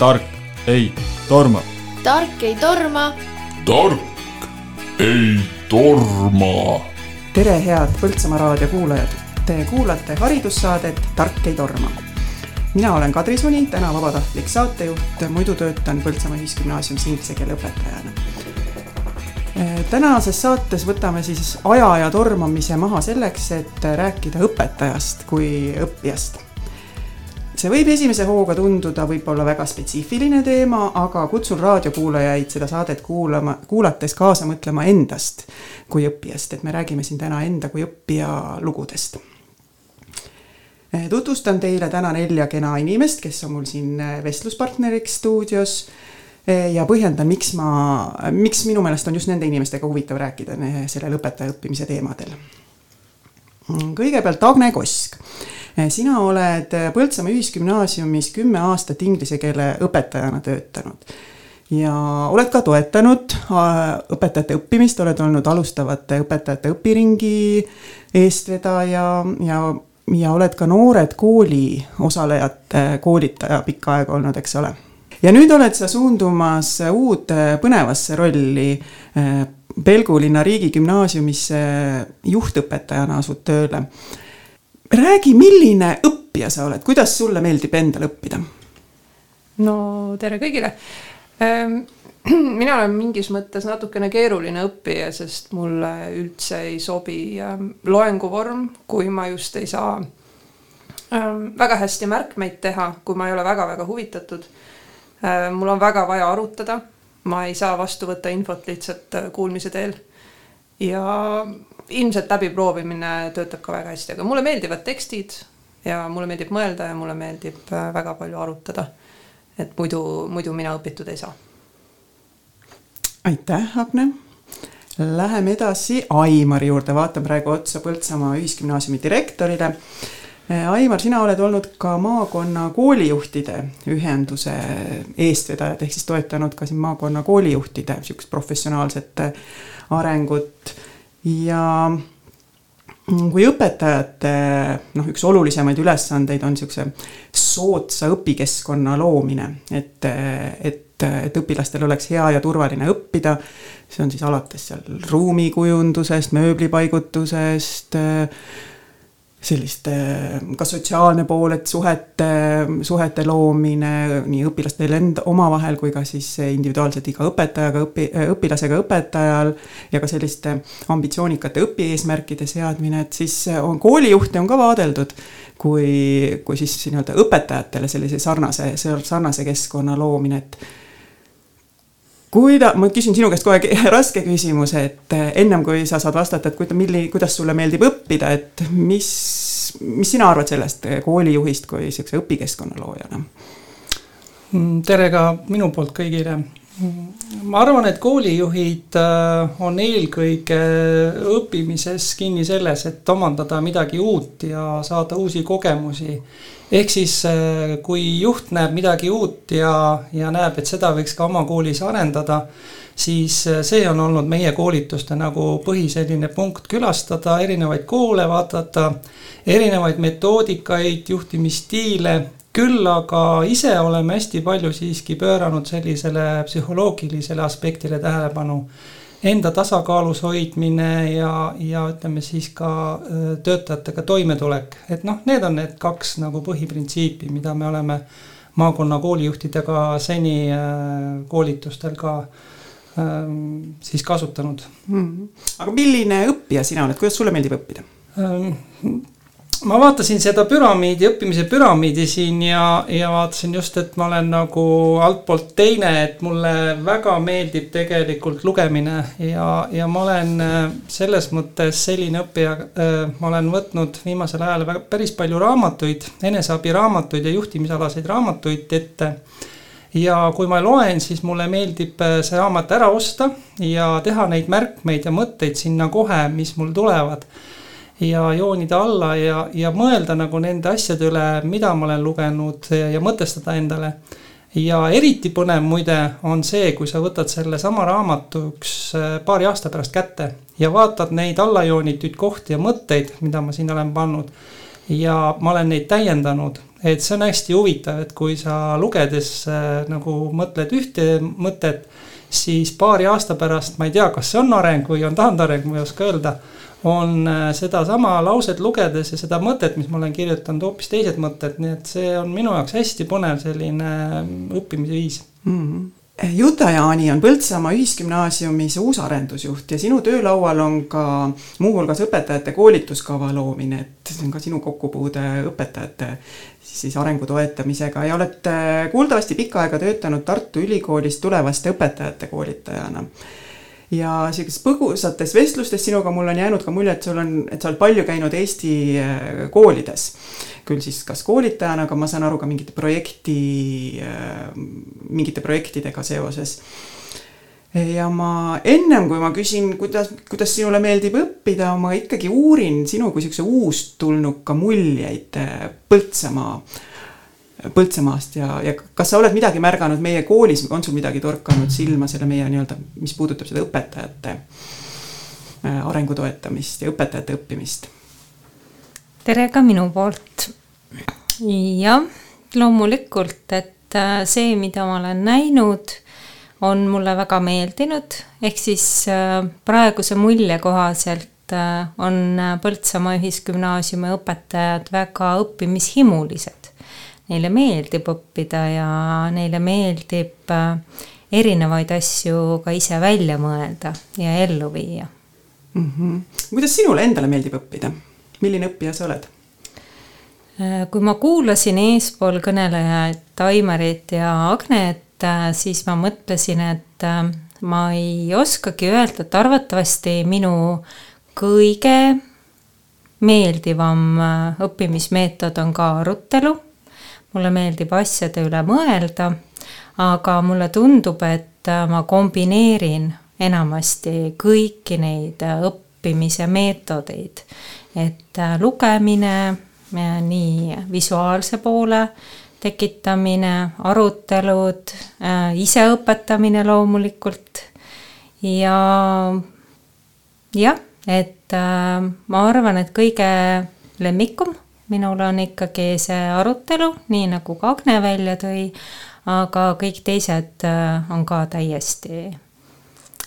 tark ei torma. tark ei torma. tark ei torma. tere, head Põltsamaa raadio kuulajad. Te kuulate haridussaadet Tark ei torma. mina olen Kadri Suni, täna vabatahtlik saatejuht, muidu töötan Põltsamaa Ühisgümnaasiumis inglise keele õpetajana tänases saates võtame siis aja ja tormamise maha selleks, et rääkida õpetajast kui õppijast see võib esimese hooga tunduda võib-olla väga spetsiifiline teema, aga kutsun raadiokuulajaid seda saadet kuulama, kuulates kaasa mõtlema endast kui õppijast, et me räägime siin täna enda kui õppija lugudest. tutvustan teile täna nelja kena inimest, kes on mul siin vestluspartneriks stuudios ja põhjendan, miks ma, miks minu meelest on just nende inimestega huvitav rääkida sellel õpetaja õppimise teemadel. kõigepealt Agne Kosk Eh, sina oled Põltsamaa Ühisgümnaasiumis kümme aastat inglise keele õpetajana töötanud ja oled ka toetanud õpetajate õppimist, oled olnud alustavate õpetajate õpiringi eestvedaja ja, ja oled ka Noored Kooli osalejate koolitaja pikka aega olnud, eks ole. ja nüüd oled sa suundumas uude põnevasse rolli. Eh, Pelgu linna riigigümnaasiumisse juhtõpetajana asud tööle räägi, milline õppija sa oled, kuidas sulle meeldib endal õppida? no tere kõigile. Ehm, mina olen mingis mõttes natukene keeruline õppija, sest mulle üldse ei sobi ehm, loenguvorm, kui ma just ei saa ehm, väga hästi märkmeid teha, kui ma ei ole väga-väga huvitatud. mul on väga vaja arutada, ma ei saa vastu võtta infot lihtsalt äh, kuulmise teel. ja ilmselt läbiproovimine töötab ka väga hästi, aga mulle meeldivad tekstid ja mulle meeldib mõelda ja mulle meeldib äh, väga palju arutada. et muidu, muidu mina õpitud ei saa. aitäh, Agne. Läheme edasi Aimari juurde, vaatan praegu otsa Põltsamaa Ühisgümnaasiumi direktorile. Äh, Aimar, sina oled olnud ka maakonna koolijuhtide ühenduse eestvedajad ehk siis toetanud ka siin maakonna koolijuhtide sihukest professionaalset arengut ja kui õpetajate noh, üks olulisemaid ülesandeid on niisuguse soodsa õpikeskkonna loomine, et, et, et õpilastel oleks hea ja turvaline õppida. see on siis alates seal ruumikujundusest, mööblipaigutusest selliste ka sotsiaalne pool, et suhete, suhete loomine nii õpilastel enda omavahel kui ka siis individuaalselt iga õpetajaga, õpi-, õpilasega õpetajal ja ka selliste ambitsioonikate õpieesmärkide seadmine, et siis on koolijuhte on ka vaadeldud kui, kui siis nii-öelda õpetajatele sellise sarnase, sarnase keskkonna loomine, et kuida-, ma küsin sinu käest kohe raske küsimuse, et eh, ennem kui sa saad vastata, et kuida-, milli-, kuidas sulle meeldib õppida, et mis, mis sina arvad sellest koolijuhist kui sihukese õpikeskkonna loojana? Mm, tere ka minu poolt kõigile. Mm, ma arvan, et koolijuhid äh, on eelkõige õppimises kinni selles, et omandada midagi uut ja saada uusi kogemusi ehk siis äh, kui juht näeb midagi uut ja, ja näeb, et seda võiks ka oma koolis arendada, siis äh, see on olnud meie koolituste nagu põhi selline punkt, külastada erinevaid koole, vaadata erinevaid metoodikaid, juhtimisstiile, küll aga ise oleme hästi palju siiski pööranud sellisele psühholoogilisele aspektile tähelepanu enda tasakaalus hoidmine ja, ja ütleme siis ka töötajatega toimetulek, et noh, need on need kaks nagu põhiprintsiipi, mida me oleme maakonna koolijuhtidega seni koolitustel ka siis kasutanud mm. -hmm. aga milline õppija sina oled, kuidas sulle meeldib õppida? Ma vaatasin seda püramiidi, õppimise püramiidi siin ja, ja vaatasin just, et ma olen nagu altpoolt teine, et mulle väga meeldib tegelikult lugemine ja, ja ma olen äh, selles mõttes selline õppija. Äh, ma olen võtnud viimasel ajal väga, päris palju raamatuid, eneseabiraamatuid ja juhtimisalaseid raamatuid ette ja kui ma loen, siis mulle meeldib äh, see raamat ära osta ja teha neid märkmeid ja mõtteid sinna kohe, mis mul tulevad ja joonida alla ja, ja mõelda nagu nende asjade üle, mida ma olen lugenud ja mõtestada endale. ja eriti põnev muide on see, kui sa võtad sellesama raamatu üks äh, paari aasta pärast kätte ja vaatad neid allajoonitud kohti ja mõtteid, mida ma siin olen pannud. ja ma olen neid täiendanud et see on hästi huvitav, et kui sa lugedes äh, nagu mõtled ühte mõtet, siis paari aasta pärast, ma ei tea, kas see on areng või on taandareng, ma ei oska öelda. On äh, sedasama lauset lugedes ja seda mõtet, mis ma olen kirjutanud, hoopis teised mõtted, nii et see on minu jaoks hästi põnev selline õppimise viis mm. -hmm Juta Jaani on Põltsamaa Ühisgümnaasiumis uusarendusjuht ja sinu töölaual on ka muuhulgas õpetajate koolituskava loomine, et see on ka sinu kokkupuude õpetajate siis arengu toetamisega ja oled kuuldavasti pikka aega töötanud Tartu Ülikoolis tulevaste õpetajate koolitajana ja sellistes põgusates vestlustes sinuga mul on jäänud ka mulje, et sul on, et sa oled palju käinud Eesti äh, koolides. küll siis kas koolitajana, aga ma saan aru ka mingite projekti, äh, mingite projektidega seoses. ja ma ennem kui ma küsin, kuidas, kuidas sinule meeldib õppida, ma ikkagi uurin sinu kui siukse uustulnuka muljeid äh, Põltsamaa Põltsamaast ja, ja kas sa oled midagi märganud meie koolis, on sul midagi torkanud silma selle meie nii-öelda, mis puudutab seda õpetajate äh, arengu toetamist ja õpetajate õppimist? tere ka minu poolt. jah, loomulikult, et äh, see, mida ma olen näinud, on mulle väga meeldinud, ehk siis äh, praeguse mulje kohaselt on Põltsamaa Ühisgümnaasiumi õpetajad väga õppimishimulised neile meeldib õppida ja neile meeldib äh, erinevaid asju ka ise välja mõelda ja ellu viia mm. -hmm. kuidas sinule endale meeldib õppida, milline õppija sa oled? Äh, kui ma kuulasin eespool kõnelejaid Aimarit ja Agnet, äh, siis ma mõtlesin, et ma ei oskagi öelda, et arvatavasti minu kõige meeldivam õppimismeetod on ka arutelu mulle meeldib asjade üle mõelda, aga mulle tundub, et äh, ma kombineerin enamasti kõiki neid äh, õppimise meetodeid. et äh, lugemine, nii visuaalse poole tekitamine, arutelud, iseõpetamine loomulikult ja jah, et ma arvan, et kõige lemmikum minul on ikkagi see arutelu, nii nagu ka Agne välja tõi, aga kõik teised äh, on ka täiesti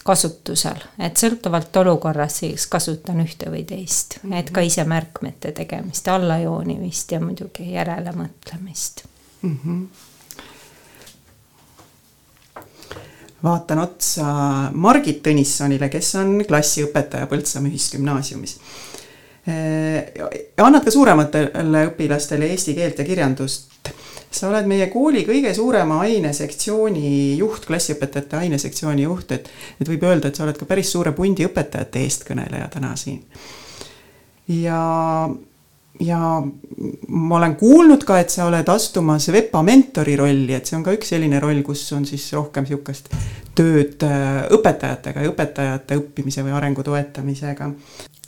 kasutusel, et sõltuvalt olukorrast siis kasutan ühte või teist, et ka ise märkmete tegemist, allajoonimist ja muidugi järelemõtlemist mm. -hmm. vaatan otsa Margit Tõnissonile, kes on klassiõpetaja Põltsamaa Ühisgümnaasiumis annad ka suurematele õpilastele eesti keelt ja kirjandust. sa oled meie kooli kõige suurema ainesektsiooni juht, klassiõpetajate ainesektsiooni juht, et, et võib öelda, et sa oled ka päris suure pundi õpetajate eestkõneleja täna siin. ja, ja ma olen kuulnud ka, et sa oled astumas VEPA mentori rolli, et see on ka üks selline roll, kus on siis rohkem sihukest tööd äh, õpetajatega ja õpetajate õppimise või arengu toetamisega.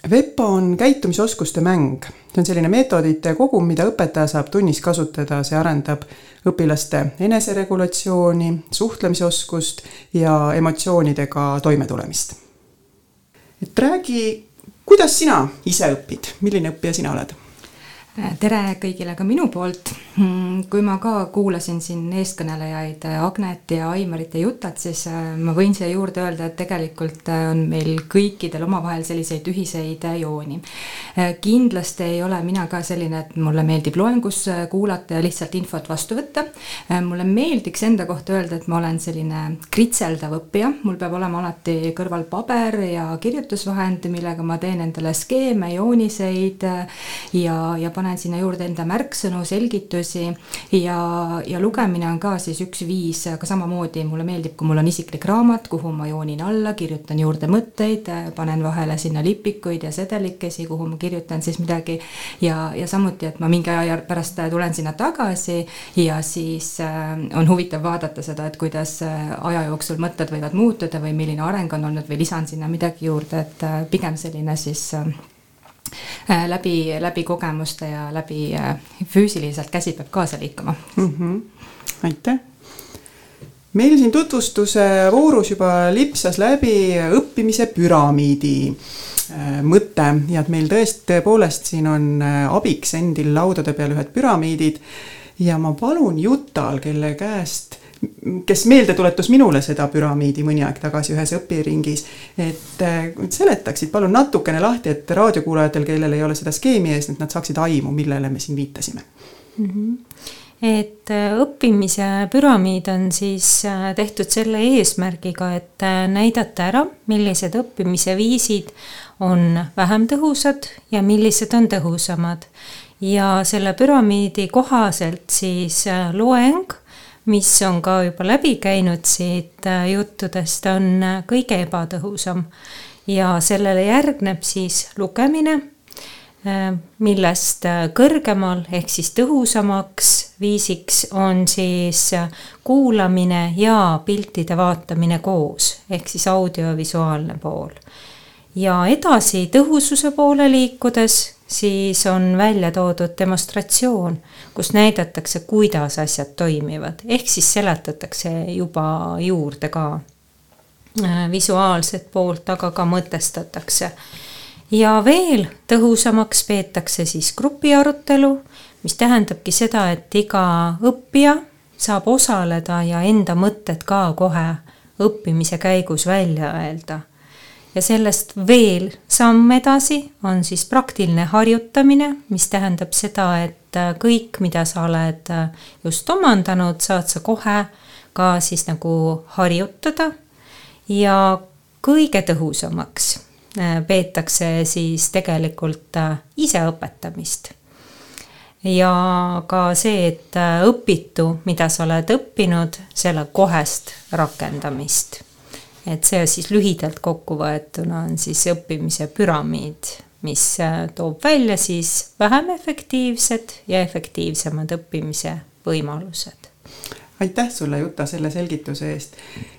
VEPA on käitumisoskuste mäng, see on selline meetodite kogum, mida õpetaja saab tunnis kasutada, see arendab õpilaste eneseregulatsiooni, suhtlemisoskust ja emotsioonidega toimetulemist. et räägi, kuidas sina ise õpid, milline õppija sina oled? tere kõigile ka minu poolt kui ma ka kuulasin siin eeskõnelejaid äh, Agnet ja Aimarit ja Jutat, siis äh, ma võin siia juurde öelda, et tegelikult äh, on meil kõikidel omavahel selliseid ühiseid jooni. kindlasti ei ole mina ka selline, et mulle meeldib loengus kuulata ja lihtsalt infot vastu võtta. mulle meeldiks enda kohta öelda, et ma olen selline kritseldav õppija, mul peab olema alati kõrval paber ja kirjutusvahend, millega ma teen endale skeeme, jooniseid ja, ja panen sinna juurde enda märksõnu, selgitusi kirjutisi ja, ja lugemine on ka siis üks viis, aga samamoodi mulle meeldib, kui mul on isiklik raamat, kuhu ma joonin alla, kirjutan juurde mõtteid, panen vahele sinna lipikuid ja sedelikesi, kuhu ma kirjutan siis midagi. ja, ja samuti, et ma mingi aja pärast tulen sinna tagasi ja siis äh, on huvitav vaadata seda, et kuidas äh, aja jooksul mõtted võivad muutuda või milline areng on olnud või lisan sinna midagi juurde, et äh, pigem selline siis läbi, läbi kogemuste ja läbi äh, füüsiliselt käsi peab kaasa liikuma mm. -hmm. aitäh. meil siin tutvustuse voorus juba lipsas läbi õppimise püramiidi mõte ja et meil tõesti, tõepoolest siin on abiks endil laudade peal ühed püramiidid ja ma palun Jutal, kelle käest kes meelde tuletas minule seda püramiidi mõni aeg tagasi ühes õpiringis, et seletaksid palun natukene lahti, et raadiokuulajatel, kellel ei ole seda skeemi ees, et nad saaksid aimu, millele me siin viitasime mm. -hmm et õppimise püramiid on siis tehtud selle eesmärgiga, et näidata ära, millised õppimise viisid on vähem tõhusad ja millised on tõhusamad. ja selle püramiidi kohaselt siis loeng mis on ka juba läbi käinud siit äh, juttudest, on äh, kõige ebatõhusam. ja sellele järgneb siis lugemine, äh, millest kõrgemal ehk siis tõhusamaks viisiks on siis kuulamine ja piltide vaatamine koos, ehk siis audiovisuaalne pool. ja edasi tõhususe poole liikudes siis on välja toodud demonstratsioon, kus näidatakse, kuidas asjad toimivad, ehk siis seletatakse juba juurde ka äh, visuaalset poolt, aga ka mõtestatakse. ja veel tõhusamaks peetakse siis grupiarutelu, mis tähendabki seda, et iga õppija saab osaleda ja enda mõtted ka kohe õppimise käigus välja öelda ja sellest veel samm edasi on siis praktiline harjutamine, mis tähendab seda, et äh, kõik, mida sa oled äh, just omandanud, saad sa kohe ka siis nagu harjutada ja kõige tõhusamaks äh, peetakse siis tegelikult iseõpetamist. ja ka see, et õpitu, mida sa oled õppinud, selle kohest rakendamist et see siis lühidalt kokkuvõetuna on siis õppimise püramiid, mis äh, toob välja siis vähem efektiivsed ja efektiivsemad õppimise võimalused aitäh sulle, Juta, selle selgituse eest.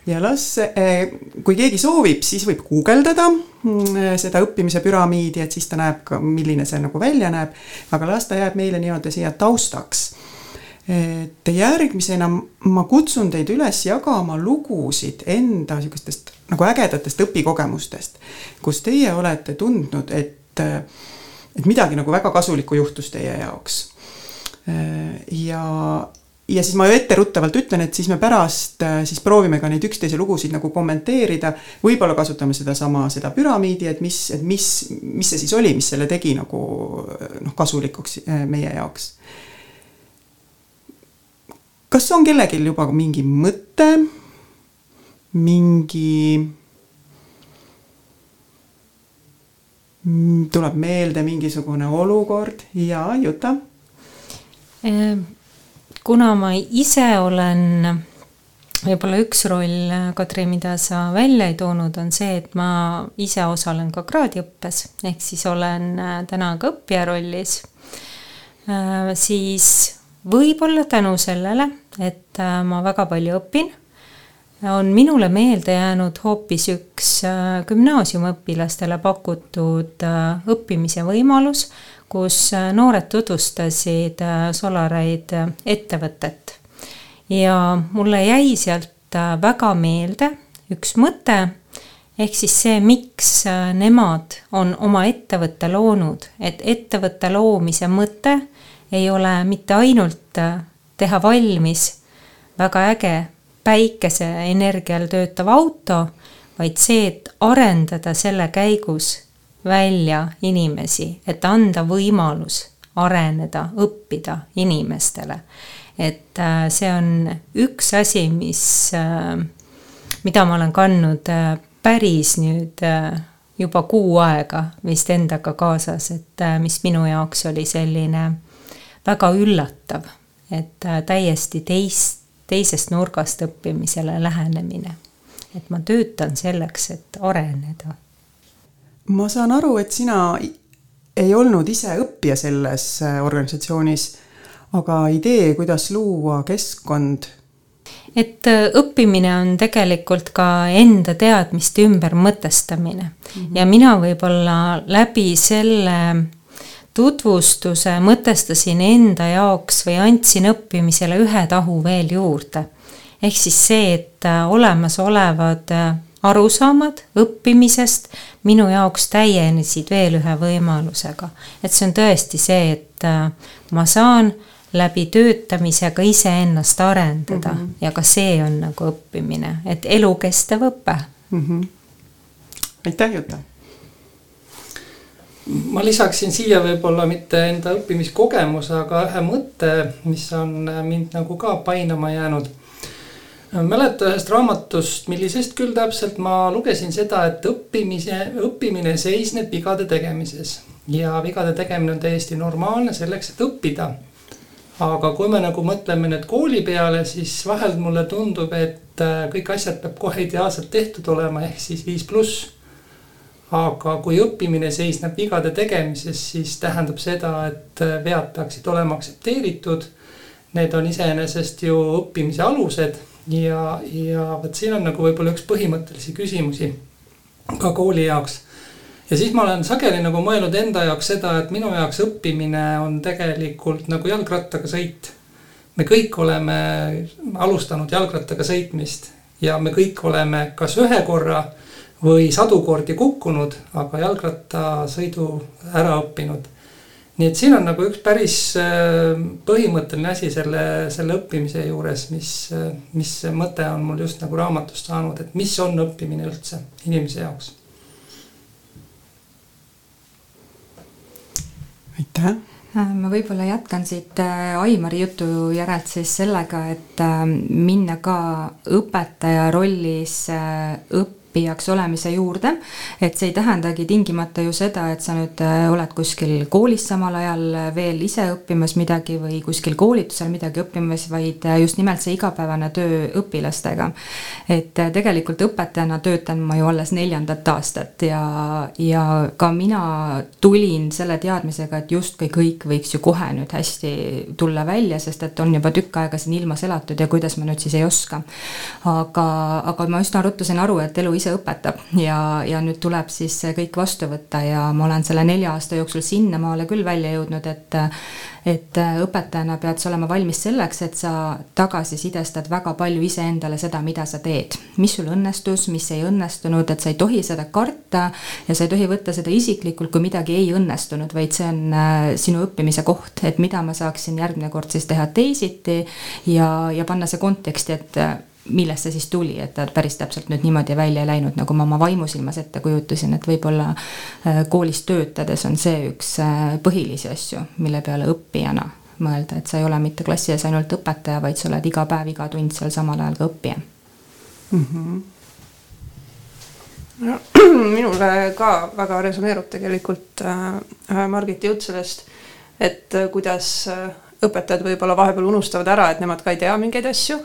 ja las, äh, kui keegi soovib, siis võib guugeldada mm, seda õppimise püramiidi, et siis ta näeb ka, milline see nagu välja näeb. aga las ta jääb meile nii-öelda siia taustaks et järgmisena ma kutsun teid üles jagama lugusid enda sihukestest nagu ägedatest õpikogemustest, kus teie olete tundnud, et, et midagi nagu väga kasulikku juhtus teie jaoks. ja, ja siis ma ju etteruttavalt ütlen, et siis me pärast siis proovime ka neid üksteise lugusid nagu kommenteerida. võib-olla kasutame sedasama, seda püramiidi, et mis, et mis, mis see siis oli, mis selle tegi nagu noh, kasulikuks meie jaoks kas on kellelgi juba mingi mõte, mingi, tuleb meelde mingisugune olukord? Ja Juta? Ehm, kuna ma ise olen, võib-olla üks roll, Kadri, mida sa välja ei toonud, on see, et ma ise osalen ka kraadiõppes, ehk siis olen äh, täna ka õppija rollis, äh, siis võib-olla tänu sellele, et äh, ma väga palju õpin, on minule meelde jäänud hoopis üks äh, gümnaasiumiõpilastele pakutud äh, õppimise võimalus, kus noored tutvustasid Solareid ettevõtet. ja mulle jäi sealt väga meelde üks mõte, ehk siis see, miks nemad on oma ettevõtte loonud, et ettevõtte loomise mõte ei ole mitte ainult teha valmis väga äge päikeseenergial töötav auto, vaid see, et arendada selle käigus välja inimesi, et anda võimalus areneda, õppida inimestele. et äh, see on üks asi, mis, äh, mida ma olen kandnud päris nüüd juba kuu aega vist endaga kaasas, et mis minu jaoks oli selline väga üllatav, et äh, täiesti teist, teisest nurgast õppimisele lähenemine. et ma töötan selleks, et areneda. ma saan aru, et sina ei olnud ise õppija selles äh, organisatsioonis, aga idee, kuidas luua keskkond et äh, õppimine on tegelikult ka enda teadmiste ümbermõtestamine mm -hmm. ja mina võib-olla läbi selle tutvustuse mõtestasin enda jaoks või andsin õppimisele ühe tahu veel juurde. ehk siis see, et äh, olemasolevad äh, arusaamad õppimisest minu jaoks täienesid veel ühe võimalusega. et see on tõesti see, et äh, ma saan läbi töötamisega iseennast arendada mm -hmm. ja ka see on nagu õppimine, et elukestev õpe mm. -hmm. aitäh, Juta ma lisaksin siia võib-olla mitte enda õppimiskogemuse, aga ühe mõtte, mis on mind nagu ka painama jäänud mäletan ühest raamatust, millisest küll täpselt ma lugesin seda, et õppimise, õppimine seisneb vigade tegemises ja vigade tegemine on täiesti normaalne selleks, et õppida. aga kui me nagu mõtleme nüüd kooli peale, siis vahel mulle tundub, et kõik asjad peab kohe ideaalselt tehtud olema, ehk siis viis pluss. Aga kui õppimine seisneb vigade tegemises, siis tähendab seda, et äh, vead peaksid olema aktsepteeritud. Need on iseenesest ju õppimise alused ja, ja vot siin on nagu võib-olla üks põhimõttelisi küsimusi ka kooli jaoks. ja siis ma olen sageli nagu mõelnud enda jaoks seda, et minu jaoks õppimine on tegelikult nagu jalgrattaga sõit. me kõik oleme alustanud jalgrattaga sõitmist ja me kõik oleme kas ühe korra või sadu kordi kukkunud, aga jalgrattasõidu ära õppinud nii et siin on nagu üks päris äh, põhimõtteline asi selle, selle õppimise juures, mis, äh, mis mõte on mul just nagu raamatust saanud, et mis on õppimine üldse inimese jaoks. aitäh äh, ma võib-olla jätkan siit Aimari jutu järelt siis sellega, et minna ka õpetaja rollis õppima õppijaks olemise juurde. et see ei tähendagi tingimata ju seda, et sa nüüd äh, oled kuskil koolis samal ajal veel ise õppimas midagi või kuskil koolitusel midagi õppimas, vaid äh, just nimelt see igapäevane töö õpilastega. et äh, tegelikult õpetajana töötan ma ju alles neljandat aastat ja, ja ka mina tulin selle teadmisega, et justkui kõik võiks ju kohe nüüd hästi tulla välja, sest et on juba tükk aega siin ilmas elatud ja kuidas ma nüüd siis ei oska. aga, aga ma üsna ruttu sain aru, et elu ise ise õpetab ja, ja nüüd tuleb siis kõik vastu võtta ja ma olen selle nelja aasta jooksul sinnamaale küll välja jõudnud, et et õpetajana pead sa olema valmis selleks, et sa tagasisidestad väga palju iseendale seda, mida sa teed. mis sul õnnestus, mis ei õnnestunud, et sa ei tohi seda karta ja sa ei tohi võtta seda isiklikult, kui midagi ei õnnestunud, vaid see on äh, sinu õppimise koht, et mida ma saaksin järgmine kord siis teha teisiti ja, ja panna see konteksti, et millest see siis tuli, et ta päris täpselt nüüd niimoodi välja ei läinud, nagu ma oma vaimusilmas ette kujutasin, et võib-olla äh, koolis töötades on see üks äh, põhilisi asju, mille peale õppijana mõelda, et sa ei ole mitte klassi ees ainult õpetaja, vaid sa oled iga päev, iga tund seal samal ajal ka õppija mm. -hmm. No, minule ka väga resoneerub tegelikult äh, Margiti jutt sellest, et äh, kuidas õpetajad võib-olla vahepeal unustavad ära, et nemad ka ei tea mingeid asju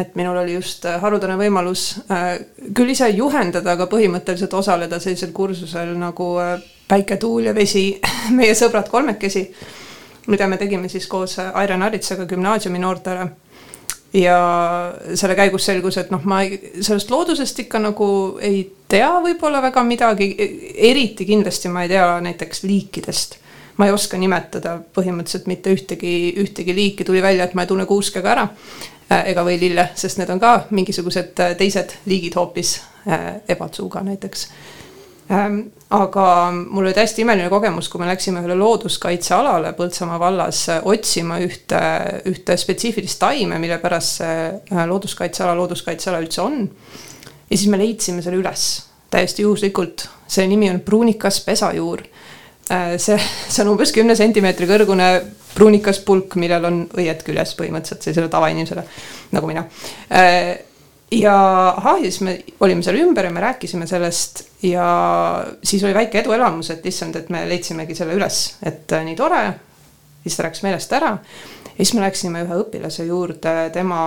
et minul oli just äh, haruldane võimalus äh, küll ise juhendada, aga põhimõtteliselt osaleda sellisel kursusel nagu äh, Päike, tuul ja vesi, meie sõbrad kolmekesi, mida me tegime siis koos Aire Naritsaga gümnaasiumi noortele. ja selle käigus selgus, et noh, ma sellest loodusest ikka nagu ei tea võib-olla väga midagi, eriti kindlasti ma ei tea näiteks liikidest ma ei oska nimetada põhimõtteliselt mitte ühtegi, ühtegi liiki, tuli välja, et ma ei tunne kuuske ka ära. Äh, ega või lille, sest need on ka mingisugused äh, teised liigid hoopis, äh, ebatsuuga näiteks. Ähm, aga mul oli täiesti imeline kogemus, kui me läksime ühele looduskaitsealale Põltsamaa vallas otsima ühte, ühte spetsiifilist taime, mille pärast see looduskaitseala looduskaitseala üldse on. ja siis me leidsime selle üles täiesti juhuslikult, selle nimi on pruunikas pesajuur see, see on umbes kümne sentimeetri kõrgune pruunikas pulk, millel on õied küljes põhimõtteliselt sellisele tavainimesele nagu mina. Äh, ja ahah, ja siis me olime seal ümber ja me rääkisime sellest ja siis oli väike eduelamus, et issand, et me leidsimegi selle üles, et äh, nii tore. siis ta läks meelest ära ja siis me läksime ühe õpilase juurde tema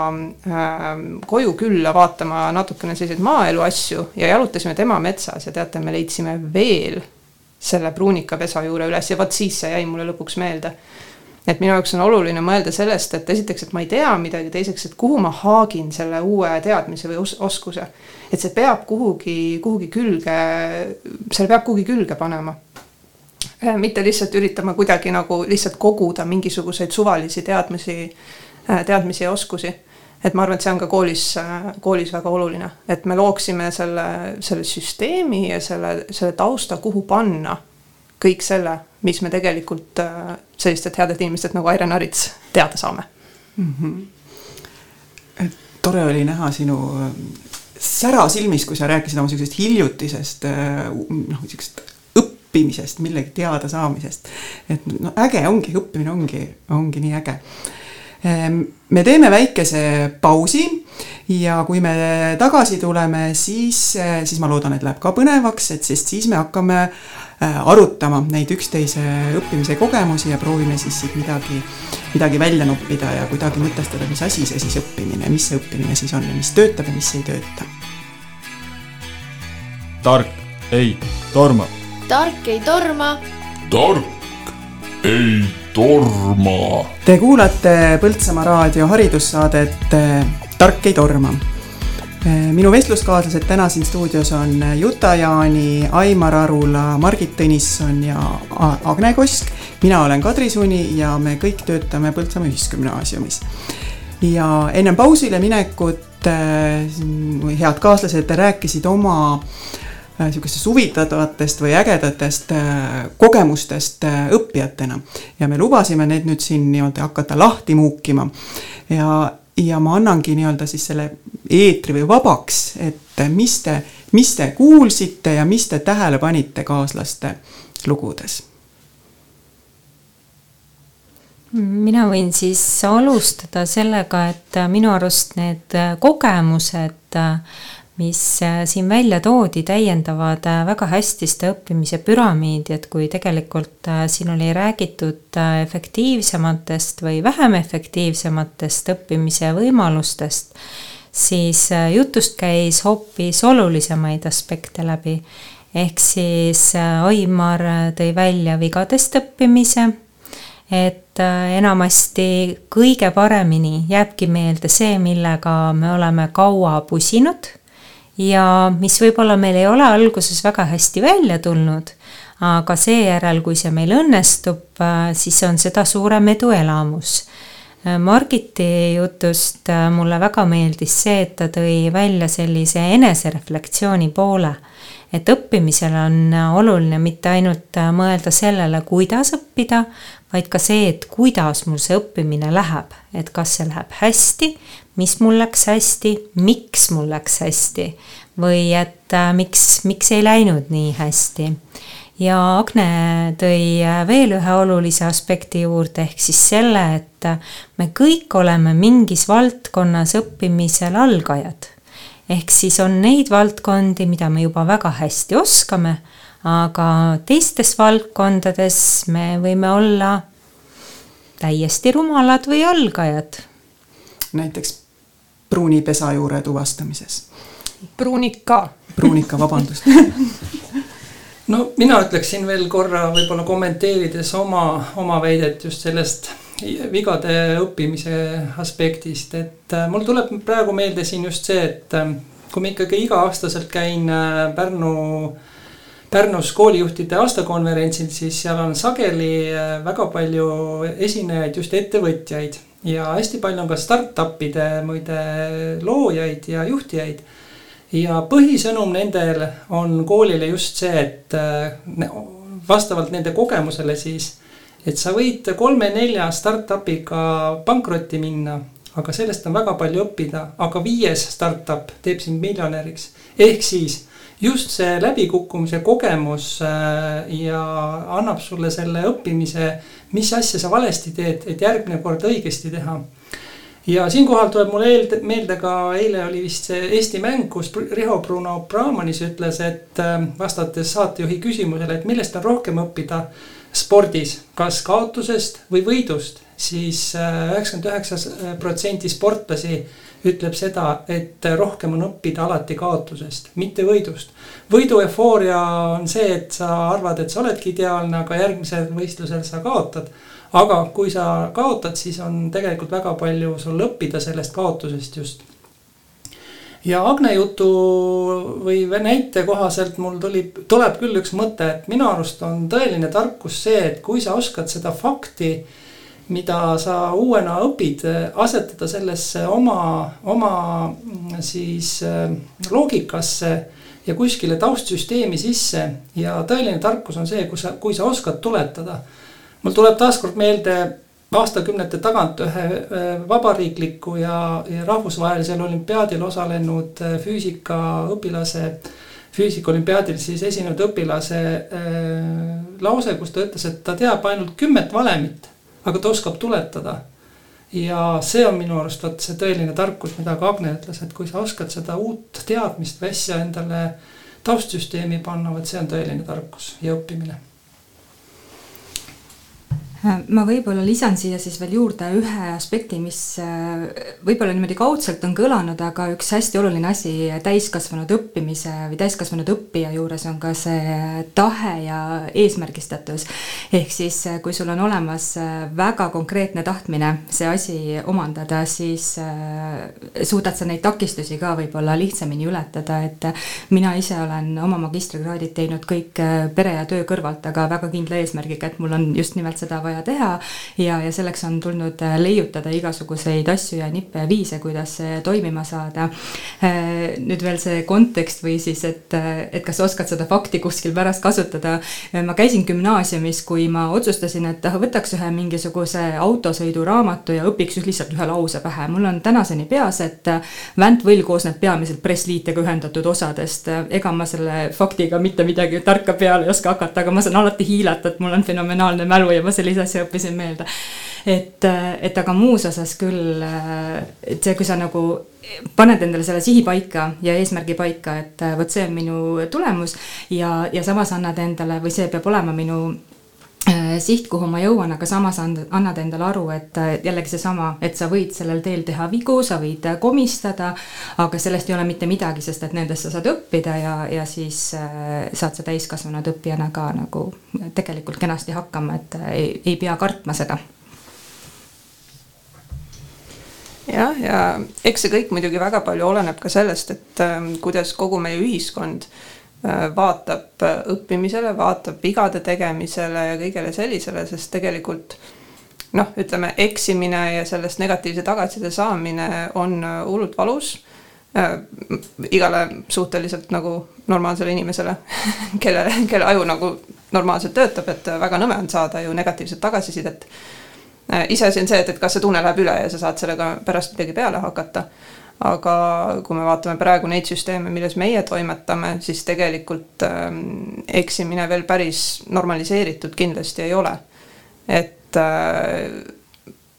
äh, koju külla vaatama natukene selliseid maaelu asju ja jalutasime tema metsas ja teate, me leidsime veel selle pruunikapesa juure üles ja vot siis see jäi mulle lõpuks meelde et minu jaoks on oluline mõelda sellest, et esiteks, et ma ei tea midagi, teiseks, et kuhu ma haagin selle uue teadmise või os oskuse. et see peab kuhugi, kuhugi külge, selle peab kuhugi külge panema. Äh, mitte lihtsalt üritama kuidagi nagu lihtsalt koguda mingisuguseid suvalisi teadmisi, äh, teadmisi ja oskusi. et ma arvan, et see on ka koolis, koolis väga oluline, et me looksime selle, selle süsteemi ja selle, selle tausta, kuhu panna kõik selle, mis me tegelikult äh, sellistelt headelt inimestelt nagu Aire Narits teada saame mm. -hmm. tore oli näha sinu äh, sära silmis, kui sa rääkisid oma sihukesest hiljutisest äh, noh, sihukesest õppimisest, millegi teada saamisest. et no äge ongi, õppimine ongi, ongi nii äge Ehm, me teeme väikese pausi ja kui me tagasi tuleme, siis, siis ma loodan, et läheb ka põnevaks, et sest siis me hakkame arutama neid üksteise õppimise kogemusi ja proovime siis siit midagi, midagi välja noppida ja kuidagi mõtestada, mis asi see siis õppimine, mis see õppimine siis on ja mis töötab ja mis ei tööta. tark ei torma. tark ei torma. tark ei torma. Te kuulate Põltsamaa raadio haridussaadet Tark ei torma. Eh, minu vestluskaaslased täna siin stuudios on Juta Jaani, Aimar Arula, Margit Tõnisson ja Agne Kosk. mina olen Kadri Suni ja me kõik töötame Põltsamaa Ühisgümnaasiumis. ja ennem pausile minekut eh, head kaaslased rääkisid oma äh, Äh, sihukestest huvitavatest või ägedatest äh, kogemustest äh, õppijatena. ja me lubasime need nüüd siin nii-öelda hakata lahti muukima. ja, ja ma annangi nii-öelda siis selle eetri või vabaks, et mis te, mis te kuulsite ja mis te tähele panite kaaslaste lugudes? Mina võin siis alustada sellega, et minu arust need kogemused mis äh, siin välja toodi, täiendavad äh, väga hästi seda õppimise püramiidi, et kui tegelikult äh, siin oli räägitud efektiivsematest või vähem efektiivsematest õppimise võimalustest, siis jutust käis hoopis olulisemaid aspekte läbi. ehk siis Aimar tõi välja vigadest õppimise, et enamasti kõige paremini jääbki meelde see, millega me oleme kaua pusinud ja mis võib-olla meil ei ole alguses väga hästi välja tulnud, aga seejärel, kui see meil õnnestub, äh, siis on seda suurem eduelamus. Äh, Margiti jutust äh, mulle väga meeldis see, et ta tõi välja sellise enesereflektsiooni poole et õppimisel on oluline mitte ainult mõelda sellele, kuidas õppida, vaid ka see, et kuidas mul see õppimine läheb, et kas see läheb hästi, mis mul läks hästi, miks mul läks hästi või et äh, miks, miks ei läinud nii hästi. ja Agne tõi äh, veel ühe olulise aspekti juurde, ehk siis selle, et äh, me kõik oleme mingis valdkonnas õppimisel algajad ehk siis on neid valdkondi, mida me juba väga hästi oskame, aga teistes valdkondades me võime olla täiesti rumalad või algajad. näiteks pruunipesa juure tuvastamises. pruunika. pruunika, vabandust no mina ütleksin veel korra võib-olla kommenteerides oma, oma väidet just sellest vigade õppimise aspektist, et äh, mul tuleb praegu meelde siin just see, et äh, kui ma ikkagi iga-aastaselt käin äh, Pärnu, Pärnus koolijuhtide aastakonverentsil, siis seal on sageli väga palju esinejaid, just ettevõtjaid. Ja hästi palju on ka startup'ide muide loojaid ja juhtijaid. ja põhisõnum nendel on koolile just see, et vastavalt nende kogemusele siis et sa võid kolme-nelja startup'iga pankrotti minna, aga sellest on väga palju õppida, aga viies startup teeb sind miljonäriks. ehk siis just see läbikukkumise kogemus äh, ja annab sulle selle õppimise, mis asja sa valesti teed, et järgmine kord õigesti teha. Ja siinkohal tuleb mulle eel, meelde ka eile oli vist see Eesti mäng, kus Riho Bruno Brahmanis ütles, et äh, vastates saatejuhi küsimusele, et millest on rohkem õppida spordis, kas kaotusest või võidust, siis äh, üheksakümmend üheksa protsenti sportlasi ütleb seda, et rohkem on õppida alati kaotusest, mitte võidust. võidu eufooria on see, et sa arvad, et sa oledki ideaalne, aga järgmisel võistlusel sa kaotad. aga kui sa kaotad, siis on tegelikult väga palju sul õppida sellest kaotusest just ja Agne jutu või näite kohaselt mul tuli, tuleb küll üks mõte, et minu arust on tõeline tarkus see, et kui sa oskad seda fakti mida sa uuena õpid, asetada sellesse oma, oma mm, siis äh, loogikasse ja kuskile taustsüsteemi sisse ja tõeline tarkus on see, kui sa, kui sa oskad tuletada. mul tuleb taaskord meelde aastakümnete tagant ühe vabariikliku ja, ja rahvusvahelisel olümpiaadil osalenud äh, füüsikaõpilase, füüsikaolümpiaadil siis esinenud õpilase äh, lause, kus ta ütles, et ta teab ainult kümmet valemit, aga ta oskab tuletada. Ja see on minu arust vot see tõeline tarkus, mida ka Agne ütles, et kui sa oskad seda uut teadmist või asja endale taustsüsteemi panna, vot see on tõeline tarkus ja õppimine ma võib-olla lisan siia siis veel juurde ühe aspekti, mis äh, võib-olla niimoodi kaudselt on kõlanud, aga üks hästi oluline asi täiskasvanud õppimise või täiskasvanud õppija juures on ka see tahe ja eesmärgistatus. ehk siis, äh, kui sul on olemas äh, väga konkreetne tahtmine see asi omandada, siis suudad sa neid takistusi ka võib-olla lihtsamini ületada, et mina ise olen oma magistrikraadid teinud kõik pere ja töö kõrvalt, aga väga kindla eesmärgiga, et mul on just nimelt seda vaja teha ja, ja selleks on tulnud äh, leiutada igasuguseid asju ja nippe ja viise, kuidas toimima saada. Äh, nüüd veel see kontekst või siis, et, äh, et kas oskad seda fakti kuskil pärast kasutada. ma käisin gümnaasiumis, kui ma otsustasin, et ah, võtaks ühe mingisuguse autosõiduraamatu ja õpiks lihtsalt ühe lause pähe. mul on tänaseni peas, et väntvõll koosneb peamiselt pressliitega ühendatud osadest. ega ma selle faktiga mitte midagi tarka peale ei oska hakata, aga ma saan alati hiilata, et mul on fenomenaalne mälu ja ma sellise sellise asja õppisin meelde. et, et aga muus osas küll, et see, kui sa nagu paned endale selle sihi paika ja eesmärgi paika, et vot see on minu tulemus ja, ja samas annad endale või see peab olema minu siht, kuhu ma jõuan, aga samas annad endale aru, et jällegi seesama, et sa võid sellel teel teha vigu, sa võid äh, komistada, aga sellest ei ole mitte midagi, sest et nendest sa saad õppida ja, ja siis äh, saad sa täiskasvanud õppijana ka nagu tegelikult kenasti hakkama, et ei, ei pea kartma seda. Jah, ja eks see kõik muidugi väga palju oleneb ka sellest, et äh, kuidas kogu meie ühiskond äh, Äh, vaatab äh, õppimisele, vaatab vigade tegemisele ja kõigele sellisele, sest tegelikult noh, ütleme eksimine ja sellest negatiivse tagasiside saamine on äh, hullult valus äh,. igale suhteliselt nagu normaalsele inimesele kelle, kelle aju nagu normaalselt töötab, et väga nõme on saada ju negatiivset tagasisidet äh,. iseasi on see, et, et kas see tunne läheb üle ja sa saad sellega pärast midagi peale hakata aga kui me vaatame praegu neid süsteeme, milles meie toimetame, siis tegelikult ähm, eksimine veel päris normaliseeritud kindlasti ei ole. et äh,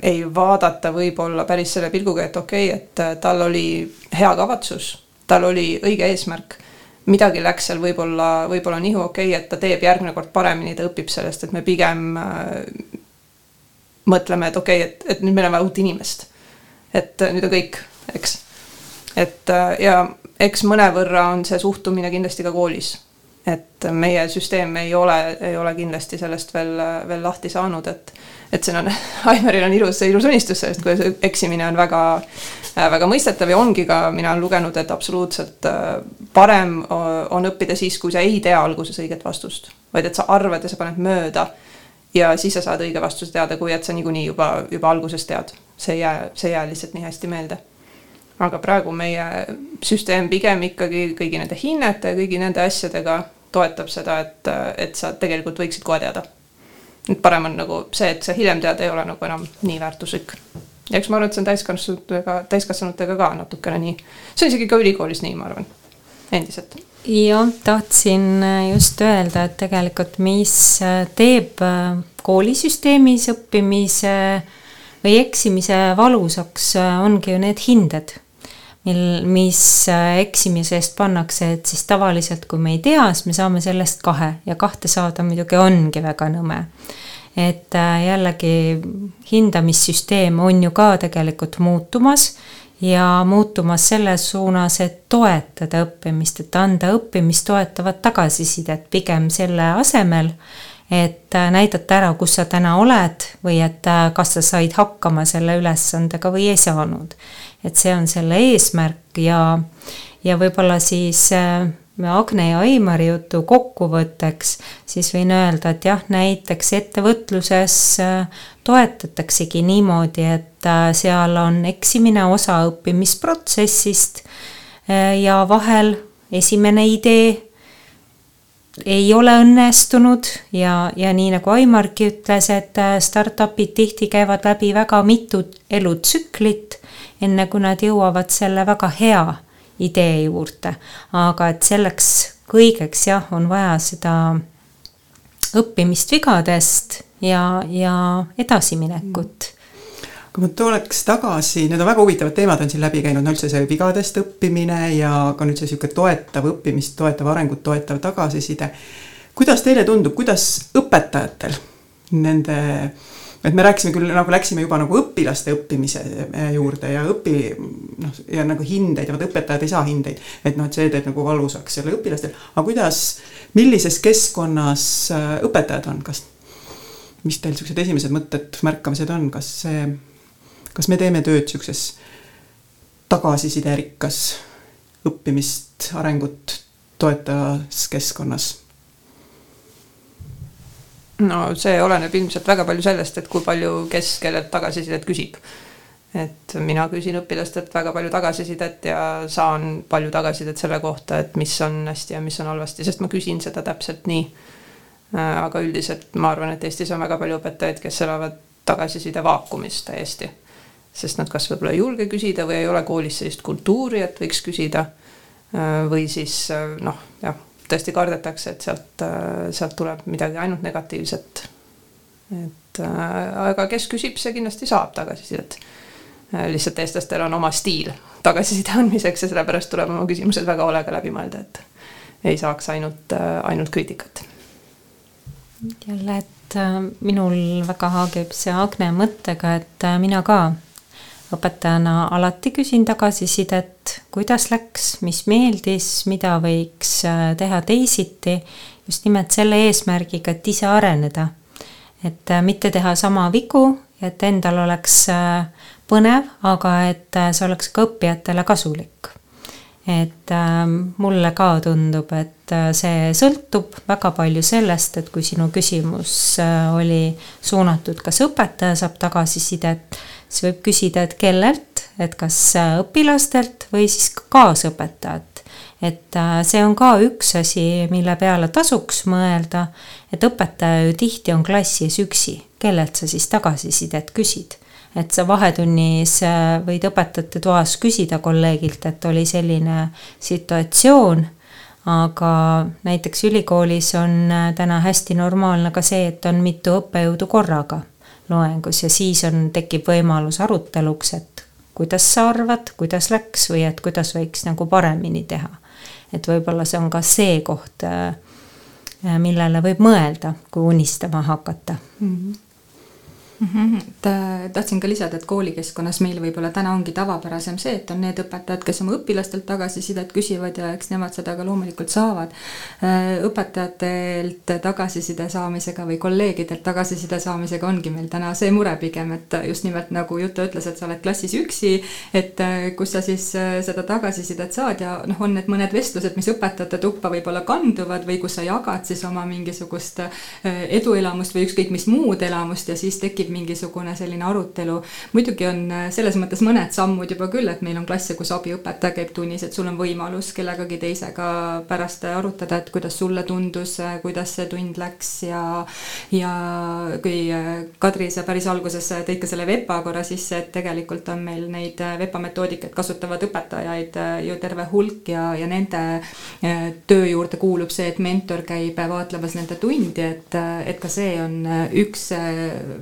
ei vaadata võib-olla päris selle pilguga, et okei okay,, et äh, tal oli hea kavatsus, tal oli õige eesmärk midagi läks seal võib-olla, võib-olla nihu okei okay,, et ta teeb järgmine kord paremini, ta õpib sellest, et me pigem äh, mõtleme, et okei okay,, et, et nüüd meil on vaja uut inimest. et nüüd on kõik, eks et äh, ja eks mõnevõrra on see suhtumine kindlasti ka koolis. et meie süsteem ei ole, ei ole kindlasti sellest veel, veel lahti saanud, et et siin on, Aimaril on ilus, ilus unistus sellest, kuidas eksimine on väga, väga mõistetav ja ongi ka, mina olen lugenud, et absoluutselt äh, parem on õppida siis, kui sa ei tea alguses õiget vastust, vaid et sa arvad ja sa paned mööda ja siis sa saad õige vastuse teada, kui et sa niikuinii juba, juba alguses tead. see ei jää, see ei jää lihtsalt nii hästi meelde aga praegu meie süsteem pigem ikkagi kõigi nende hinnete ja kõigi nende asjadega toetab seda, et, et sa tegelikult võiksid kohe teada. et parem on nagu see, et sa hiljem tead, ei ole nagu enam nii väärtuslik. ja eks ma arvan, et see on täiskasvanutega, täiskasvanutega ka natukene nii. see on isegi ka ülikoolis nii, ma arvan, endiselt. jah, tahtsin just öelda, et tegelikult, mis teeb koolisüsteemis õppimise või eksimise valusaks, ongi ju need hinded mil, mis äh, eksimise eest pannakse, et siis tavaliselt, kui me ei tea, siis me saame sellest kahe ja kahte saada muidugi ongi väga nõme. et äh, jällegi hindamissüsteem on ju ka tegelikult muutumas ja muutumas selles suunas, et toetada õppimist, et anda õppimist toetavat tagasisidet pigem selle asemel, et äh, näidata ära, kus sa täna oled või et kas sa said hakkama selle ülesandega või ei saanud. Et see on selle eesmärk ja, ja võib-olla siis äh, Agne ja Aimari jutu kokkuvõtteks, siis võin öelda, et jah, näiteks ettevõtluses äh, toetataksegi niimoodi, et äh, seal on eksimine osa õppimisprotsessist äh, ja vahel esimene idee ei ole õnnestunud ja, ja nii nagu Aimargi ütles, et startup'id tihti käivad läbi väga mitut elutsüklit, enne kui nad jõuavad selle väga hea idee juurde. aga et selleks kõigeks jah, on vaja seda õppimist vigadest ja, ja edasiminekut kui ma tuleks tagasi, need on väga huvitavad teemad on siin läbi käinud, no üldse see vigadest õppimine ja ka nüüd see niisugune toetav õppimist, toetav arengut toetav tagasiside. kuidas teile tundub, kuidas õpetajatel nende et me rääkisime küll nagu läksime juba nagu õpilaste õppimise eh, juurde ja õpi noh, ja nagu hindeid ja vot õpetajad ei saa hindeid, et noh, et see teeb nagu valusaks selle õpilastel, aga kuidas, millises keskkonnas äh, õpetajad on, kas, mis teil siuksed esimesed mõtted, märkamised on, kas see, kas me teeme tööd siukses tagasisiderikas õppimist, arengut toetavas keskkonnas no see oleneb ilmselt väga palju sellest, et kui palju kes kellelt tagasisidet küsib. et mina küsin õpilastelt väga palju tagasisidet ja saan palju tagasisidet selle kohta, et mis on hästi ja mis on halvasti, sest ma küsin seda täpselt nii. Äh, aga üldiselt ma arvan, et Eestis on väga palju õpetajaid, kes elavad tagasiside vaakumis täiesti. Sest nad kas võib-olla ei julge küsida või ei ole koolis sellist kultuuri, et võiks küsida. Äh, või siis äh, noh, jah tõesti kardetakse, et sealt, äh, sealt tuleb midagi ainult negatiivset. et aga kes küsib, see kindlasti saab tagasisidet. Lihtsalt eestlastel on oma stiil tagasiside andmiseks ja sellepärast tuleb oma küsimused väga hoolega läbi mõelda, et ei saaks ainult, ainult kriitikat. jälle, et minul väga haagib see Agne mõttega, et mina ka õpetajana alati küsin tagasisidet, kuidas läks, mis meeldis, mida võiks äh, teha teisiti, just nimelt selle eesmärgiga, et ise areneda. et äh, mitte teha sama vigu, et endal oleks äh, põnev, aga et see oleks ka õppijatele kasulik. Et mulle ka tundub, et see sõltub väga palju sellest, et kui sinu küsimus oli suunatud, kas õpetaja saab tagasisidet siis võib küsida, et kellelt, et kas äh, õpilastelt või siis kaasõpetajalt. et äh, see on ka üks asi, mille peale tasuks mõelda, et õpetaja ju tihti on klassis üksi, kellelt sa siis tagasisidet küsid et sa vahetunnis äh, võid õpetajate toas küsida kolleegilt, et oli selline situatsioon, aga näiteks ülikoolis on täna hästi normaalne ka see, et on mitu õppejõudu korraga loengus ja siis on, tekib võimalus aruteluks, et kuidas sa arvad, kuidas läks või et kuidas võiks nagu paremini teha. et võib-olla see on ka see koht, äh, millele võib mõelda, kui unistama hakata mm. -hmm mm. -hmm. et äh, tahtsin ka lisada, et koolikeskkonnas meil võib-olla täna ongi tavapärasem see, et on need õpetajad, kes oma õpilastelt tagasisidet küsivad ja eks nemad seda ka loomulikult saavad. Äh, õpetajatelt tagasiside saamisega või kolleegidelt tagasiside saamisega ongi meil täna see mure pigem, et just nimelt nagu Juta ütles, et sa oled klassis üksi, et äh, kus sa siis seda tagasisidet saad ja noh, on need mõned vestlused, mis õpetajate tuppa võib-olla kanduvad või kus sa jagad siis oma mingisugust eduelamust või ükskõik mis muud elamust ja siis tekib tekib mingisugune selline arutelu. muidugi on äh, selles mõttes mõned sammud juba küll, et meil on klasse, kus abiõpetaja käib tunnis, et sul on võimalus kellegagi teisega pärast arutada, et kuidas sulle tundus, äh, kuidas see tund läks ja ja kui äh, Kadri, sa päris alguses tõid ka selle VEPA korra sisse, et tegelikult on meil neid VEPA metoodikaid kasutavad õpetajaid ju terve hulk ja, ja nende töö juurde kuulub see, et mentor käib vaatlemas nende tundi, et, et ka see on üks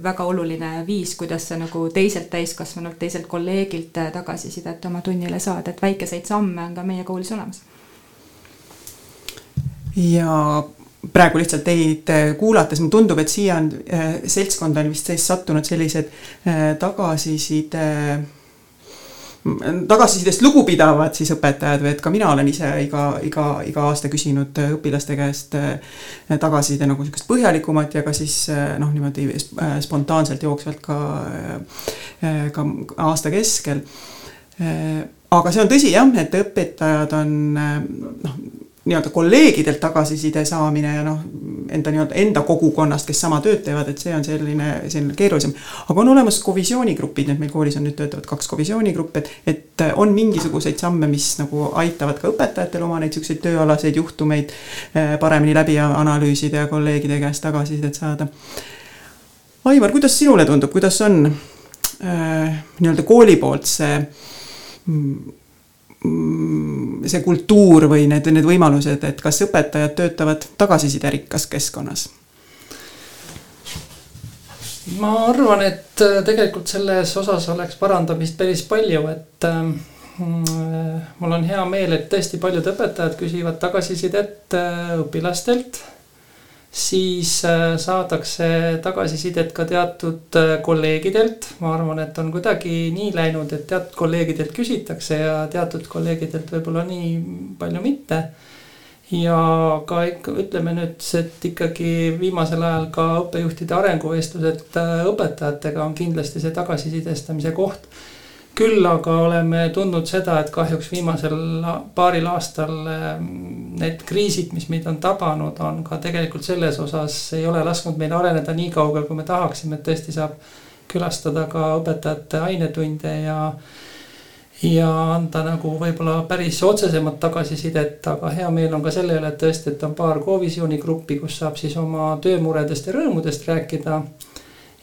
väga oluline oluline viis, kuidas sa nagu teiselt täiskasvanult, teiselt kolleegilt tagasisidet oma tunnile saad, et väikeseid samme on ka meie koolis olemas. ja praegu lihtsalt teid kuulates mulle tundub, et siia on äh, seltskonda on vist sattunud sellised äh, tagasiside tagasisidest lugupidavad siis õpetajad või et ka mina olen ise iga, iga, iga aasta küsinud õpilaste käest äh, tagasiside nagu sihukest põhjalikumat ja ka siis äh, noh, niimoodi äh, spontaanselt jooksvalt ka, ka aasta keskel. aga see on tõsi jah, et õpetajad on noh, nii-öelda kolleegidelt tagasiside saamine ja noh, enda nii-öelda enda kogukonnast, kes sama tööd teevad, et see on selline, selline keerulisem. aga on olemas kovisioonigrupid, need meil koolis on nüüd töötavad kaks kovisioonigruppi, et, et on mingisuguseid samme, mis nagu aitavad ka õpetajatel oma neid siukseid tööalaseid juhtumeid eh, paremini läbi analüüsida ja kolleegide käest tagasisidet saada. Aivar, kuidas sinule tundub, kuidas on äh, nii-öelda kooli poolt see Mm, see kultuur või need, need võimalused, et kas õpetajad töötavad tagasisiderikas keskkonnas? ma arvan, et äh, tegelikult selles osas oleks parandamist päris palju, et äh, mul on hea meel, et tõesti paljud õpetajad küsivad tagasisidet äh, õpilastelt siis äh, saadakse tagasisidet ka teatud äh, kolleegidelt. ma arvan, et on kuidagi nii läinud, et teatud kolleegidelt küsitakse ja teatud kolleegidelt võib-olla nii palju mitte. ja ka ikka ütleme nüüd, et ikkagi viimasel ajal ka õppejuhtide arenguvestlused äh, õpetajatega on kindlasti see tagasisidestamise koht küll aga oleme tundnud seda, et kahjuks viimasel paaril aastal ehm, need kriisid, mis meid on tabanud, on ka tegelikult selles osas ei ole lasknud meil areneda nii kaugel, kui me tahaksime, et tõesti saab külastada ka õpetajate ainetunde ja ja anda nagu võib-olla päris otsesemat tagasisidet, aga hea meel on ka selle üle, et tõesti, et on paar Covisiooni gruppi, kus saab siis oma töömuredest ja rõõmudest rääkida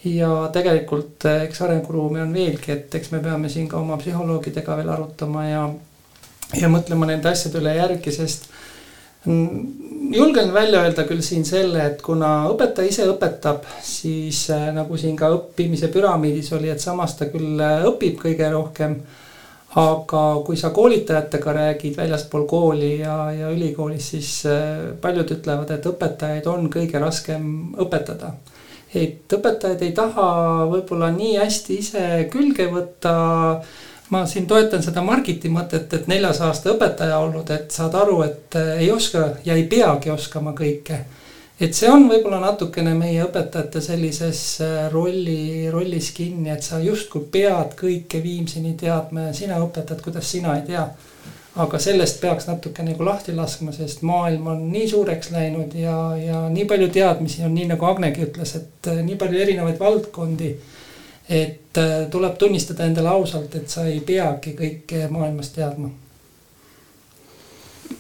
ja tegelikult eh, eks arenguruumi on veelgi, et eks me peame siin ka oma psühholoogidega veel arutama ja, ja mõtlema nende asjade üle järgi, sest julgen välja öelda küll siin selle, et kuna õpetaja ise õpetab, siis eh, nagu siin ka õppimise püramiidis oli, et samas ta küll eh, õpib kõige rohkem. aga kui sa koolitajatega räägid väljaspool kooli ja, ja ülikoolis, siis paljud ütlevad, et õpetajaid on kõige raskem õpetada et õpetajad ei taha võib-olla nii hästi ise külge võtta. ma siin toetan seda Margiti mõtet, et neljas aasta õpetaja olnud, et saad aru, et äh, ei oska ja ei peagi oskama kõike. et see on võib-olla natukene meie õpetajate sellises äh, rolli, rollis kinni, et sa justkui pead kõike viimseni teadma ja sina õpetad, kuidas sina ei tea aga sellest peaks natuke nagu lahti laskma, sest maailm on nii suureks läinud ja, ja nii palju teadmisi on, nii nagu Agnegi ütles, et äh, nii palju erinevaid valdkondi. et äh, tuleb tunnistada endale ausalt, et sa ei peagi kõike maailmas teadma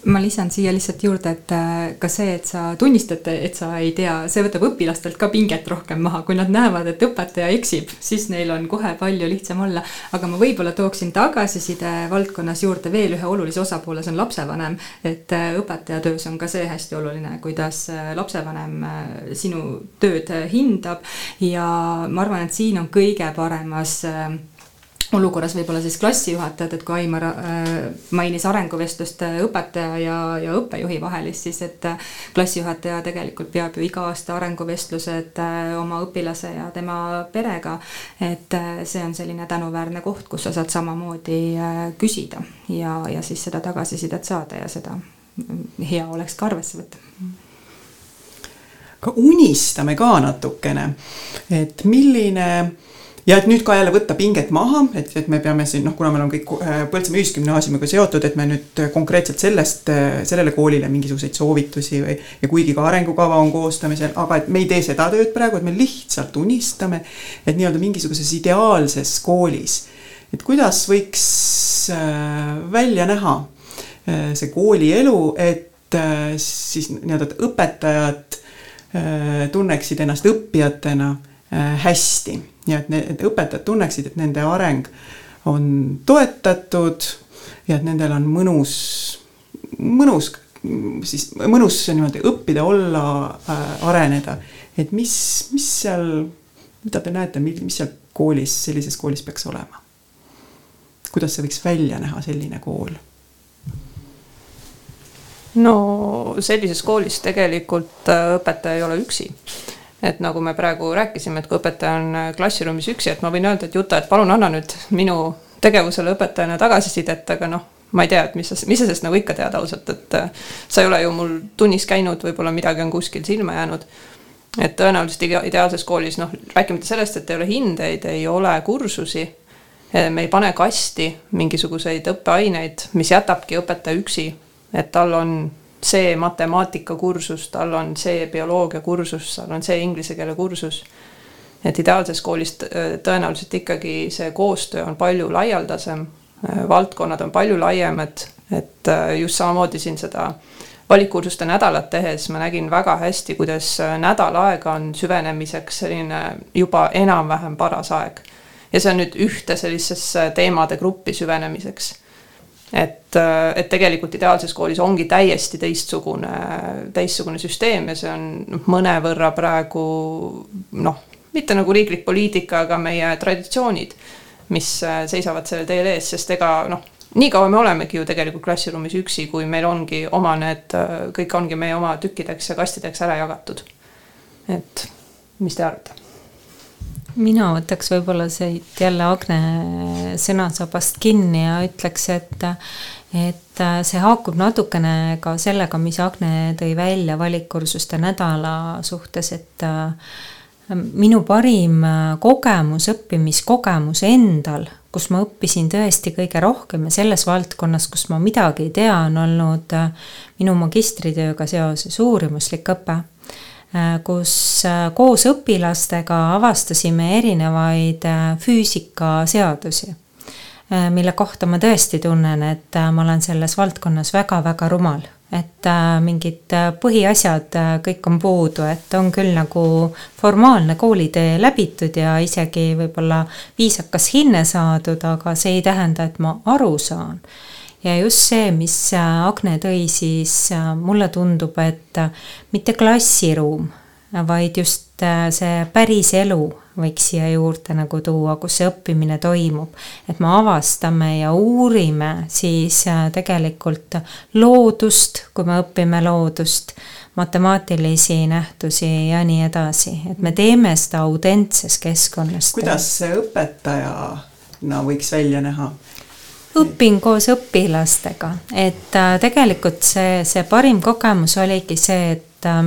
ma lisan siia lihtsalt juurde, et äh, ka see, et sa tunnistad, et sa ei tea, see võtab õpilastelt ka pinget rohkem maha, kui nad näevad, et õpetaja eksib, siis neil on kohe palju lihtsam olla. aga ma võib-olla tooksin tagasiside valdkonnas juurde veel ühe olulise osapoole, see on lapsevanem. et äh, õpetaja töös on ka see hästi oluline, kuidas äh, lapsevanem sinu tööd hindab ja ma arvan, et siin on kõige paremas olukorras võib-olla siis klassijuhatajad, et kui Aimar äh, mainis arenguvestlust äh, õpetaja ja, ja õppejuhi vahelist, siis et äh, klassijuhataja tegelikult peab ju iga aasta arenguvestlused oma õpilase ja tema perega. et see on selline tänuväärne koht, kus sa saad samamoodi küsida ja, ja siis seda tagasisidet saada ja seda mm, hea oleks ka arvesse võtta ka unistame ka natukene, et milline ja et nüüd ka jälle võtta pinget maha, et, et me peame siin noh, kuna meil on kõik äh, Põltsamaa Ühisgümnaasiumiga seotud, et me nüüd konkreetselt sellest, äh, sellele koolile mingisuguseid soovitusi või. ja kuigi ka arengukava on koostamisel, aga et me ei tee seda tööd praegu, et me lihtsalt unistame, et nii-öelda mingisuguses ideaalses koolis. et kuidas võiks äh, välja näha see koolielu, et siis nii-öelda õpetajad tunneksid ennast õppijatena hästi ja et need õpetajad tunneksid, et nende areng on toetatud ja et nendel on mõnus, mõnus siis mõnus niimoodi õppida, olla äh,, areneda. et mis, mis seal, mida te näete, mis seal koolis, sellises koolis peaks olema? kuidas see võiks välja näha, selline kool? no sellises koolis tegelikult äh, õpetaja ei ole üksi et nagu me praegu rääkisime, et kui õpetaja on äh, klassiruumis üksi, et ma võin öelda, et Juta, et palun anna nüüd minu tegevusele õpetajana tagasisidet, aga noh, ma ei tea, et mis sa, mis sa sellest nagu ikka tead ausalt, et äh, sa ei ole ju mul tunnis käinud, võib-olla midagi on kuskil silma jäänud. et tõenäoliselt ideaalses koolis noh, rääkimata sellest, et ei ole hindeid, ei ole kursusi. Eh, me ei pane kasti mingisuguseid õppeaineid, mis jätabki õpetaja üksi, et tal on see matemaatikakursus, tal on see bioloogiakursus, tal on see inglise keele kursus. et ideaalses koolis tõenäoliselt ikkagi see koostöö on palju laialdasem, valdkonnad on palju laiemad, et just samamoodi siin seda valikkursuste nädalat tehes ma nägin väga hästi, kuidas nädal aega on süvenemiseks selline juba enam-vähem paras aeg. ja see on nüüd ühte sellisesse teemade gruppi süvenemiseks et, et tegelikult ideaalses koolis ongi täiesti teistsugune, teistsugune süsteem ja see on noh, mõnevõrra praegu noh, mitte nagu riiklik poliitika, aga meie traditsioonid, mis seisavad sellel teel ees, sest ega noh, nii kaua me olemegi ju tegelikult klassiruumis üksi, kui meil ongi oma need, kõik ongi meie oma tükkideks ja kastideks ära jagatud. et mis te arvate? Mina võtaks võib-olla siit jälle Agne sõnasabast kinni ja ütleks, et et see haakub natukene ka sellega, mis Agne tõi välja valikkursuste nädala suhtes, et minu parim kogemus, õppimiskogemus endal, kus ma õppisin tõesti kõige rohkem ja selles valdkonnas, kus ma midagi ei tea, on olnud minu magistritööga seoses uurimuslik õpe. Äh, kus äh, koos õpilastega avastasime erinevaid äh, füüsikaseadusi, mille kohta ma tõesti tunnen, et ma olen selles valdkonnas väga-väga rumal. Et mingid põhiasjad kõik on puudu, et on küll nagu formaalne koolitee läbitud ja isegi võib-olla viisakas hinne saadud, aga see ei tähenda, et ma aru saan ja just see, mis äh, Agne tõi, siis äh, mulle tundub, et äh, mitte klassiruum, vaid just see päris elu võiks siia juurde nagu tuua, kus see õppimine toimub. et me avastame ja uurime siis tegelikult loodust, kui me õpime loodust, matemaatilisi nähtusi ja nii edasi, et me teeme seda autentses keskkonnas. kuidas see õpetajana võiks välja näha? Õpin koos õpilastega, et äh, tegelikult see, see parim kogemus oligi see, et äh,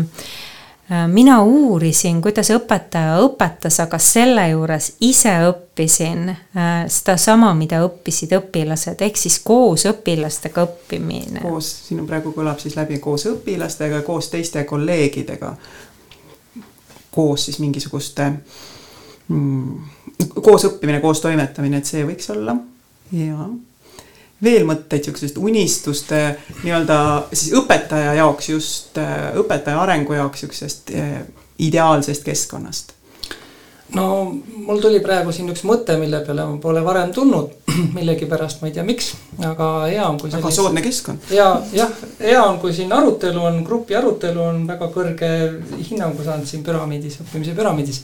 äh, mina uurisin, kuidas õpetaja õpetas, aga selle juures ise õppisin sedasama, mida õppisid õpilased, ehk siis koos õpilastega õppimine. koos, siin on praegu kõlab siis läbi koos õpilastega, koos teiste kolleegidega. koos siis mingisuguste mm, koos õppimine, koos toimetamine, et see võiks olla jaa veel mõtteid niisugusest unistuste nii-öelda siis õpetaja jaoks just, õpetaja arengu jaoks niisugusest äh, ideaalsest keskkonnast? no mul tuli praegu siin üks mõte, mille peale ma pole varem tulnud, millegipärast ma ei tea, miks, aga hea on, kui väga soodne keskkond. ja jah, hea on, kui siin arutelu on, grupi arutelu on väga kõrge hinnangu saanud siin püramiidis, õppimise püramiidis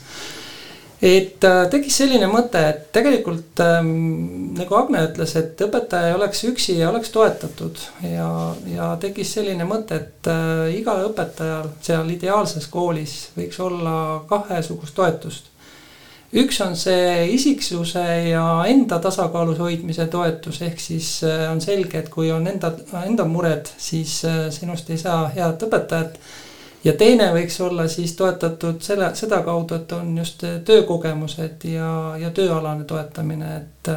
et äh, tekkis selline mõte, et tegelikult ähm, nagu Agne ütles, et õpetaja ei oleks üksi ja oleks toetatud ja, ja tekkis selline mõte, et äh, igal õpetajal seal ideaalses koolis võiks olla kahesugust toetust. üks on see isiksuse ja enda tasakaalus hoidmise toetus, ehk siis äh, on selge, et kui on enda, enda mured, siis äh, sinust ei saa head õpetajat ja teine võiks olla siis toetatud selle, sedakaudu, et on just töökogemused ja, ja tööalane toetamine, et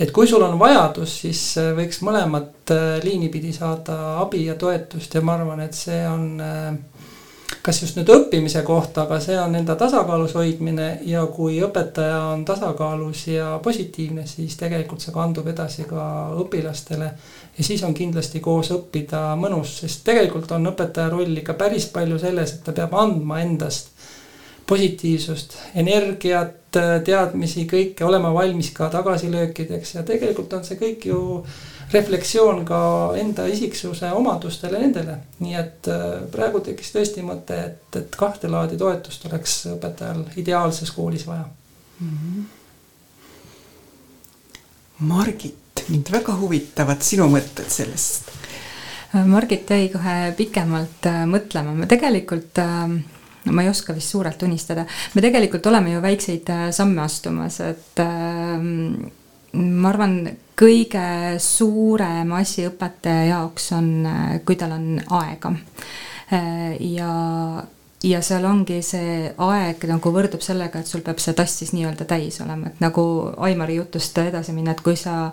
et kui sul on vajadus, siis võiks mõlemat äh, liini pidi saada abi ja toetust ja ma arvan, et see on äh, kas just nüüd õppimise kohta, aga see on enda tasakaalus hoidmine ja kui õpetaja on tasakaalus ja positiivne, siis tegelikult see kandub edasi ka õpilastele ja siis on kindlasti koos õppida mõnus, sest tegelikult on õpetaja roll ikka päris palju selles, et ta peab andma endast positiivsust, energiat, teadmisi, kõike, olema valmis ka tagasilöökideks ja tegelikult on see kõik ju refleksioon ka enda isiksuse omadustele nendele. nii et äh, praegu tekkis tõesti mõte, et, et kahte laadi toetust oleks õpetajal ideaalses koolis vaja mm. -hmm. Margit mind väga huvitavad sinu mõtted sellest. Margit jäi kohe pikemalt äh, mõtlema, me tegelikult äh, ma ei oska vist suurelt unistada, me tegelikult oleme ju väikseid äh, samme astumas, et ma arvan, kõige suurem asi õpetaja jaoks on, kui tal on aega. ja, ja seal ongi see aeg nagu võrdub sellega, et sul peab see tass siis nii-öelda täis olema, et nagu Aimari jutust edasi minna, et kui sa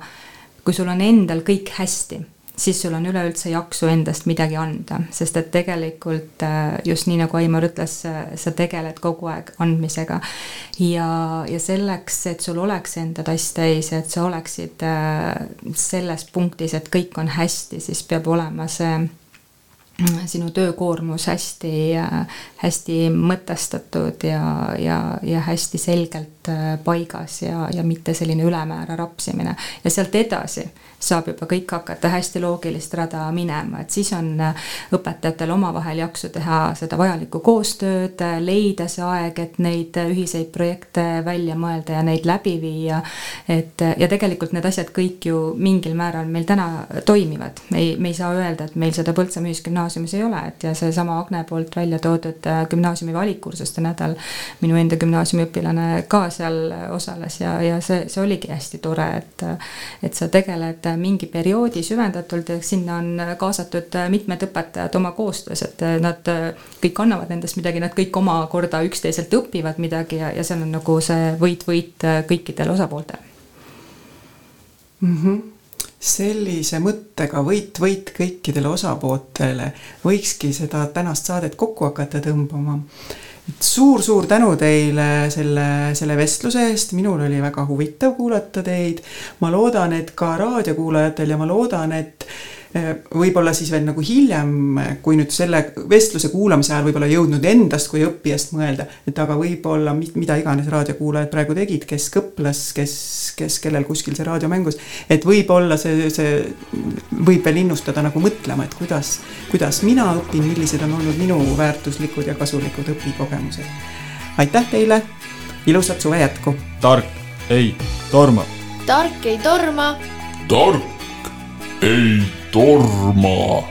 kui sul on endal kõik hästi siis sul on üleüldse jaksu endast midagi anda, sest et tegelikult äh, just nii, nagu Aimar ütles, sa tegeled kogu aeg andmisega. ja, ja selleks, et sul oleks enda tass täis, et sa oleksid äh, selles punktis, et kõik on hästi, siis peab olema see mm, sinu töökoormus hästi, hästi mõtestatud ja, ja, ja hästi selgelt äh, paigas ja, ja mitte selline ülemäära rapsimine. Ja sealt edasi saab juba kõik hakata hästi loogilist rada minema, et siis on äh, õpetajatel omavahel jaksu teha seda vajalikku koostööd, äh, leida see aeg, et neid äh, ühiseid projekte välja mõelda ja neid läbi viia. et ja tegelikult need asjad kõik ju mingil määral meil täna toimivad, ei, me ei saa öelda, et meil seda Põltsamaa Ühisgümnaasiumis ei ole, et ja seesama Agne poolt välja toodud gümnaasiumi valikkursuste nädal, minu enda gümnaasiumi õpilane ka seal osales ja, ja see, see oligi hästi tore, et, et sa tegeled mingi perioodi süvendatult, sinna on kaasatud mitmed õpetajad oma koostöös, et nad kõik annavad endast midagi, nad kõik omakorda üksteiselt õpivad midagi ja, ja seal on nagu see võit-võit kõikidel osapooltel mm. -hmm sellise mõttega võit-võit kõikidele osapooltele võikski seda tänast saadet kokku hakata tõmbama suur-suur tänu teile selle, selle vestluse eest, minul oli väga huvitav kuulata teid. ma loodan, et ka raadiokuulajatel ja ma loodan, et võib-olla siis veel nagu hiljem, kui nüüd selle vestluse kuulamise ajal võib-olla jõudnud endast kui õppijast mõelda, et aga võib-olla mida iganes raadiokuulajad praegu tegid, kes kõples, kes, kes, kellel kuskil see raadio mängus, et võib-olla see, see võib veel innustada nagu mõtlema, et kuidas, kuidas mina õpin, millised on olnud minu väärtuslikud ja kasulikud õpikogemused. aitäh teile, ilusat suve jätku! tark ei torma. tark ei torma. tark ei torma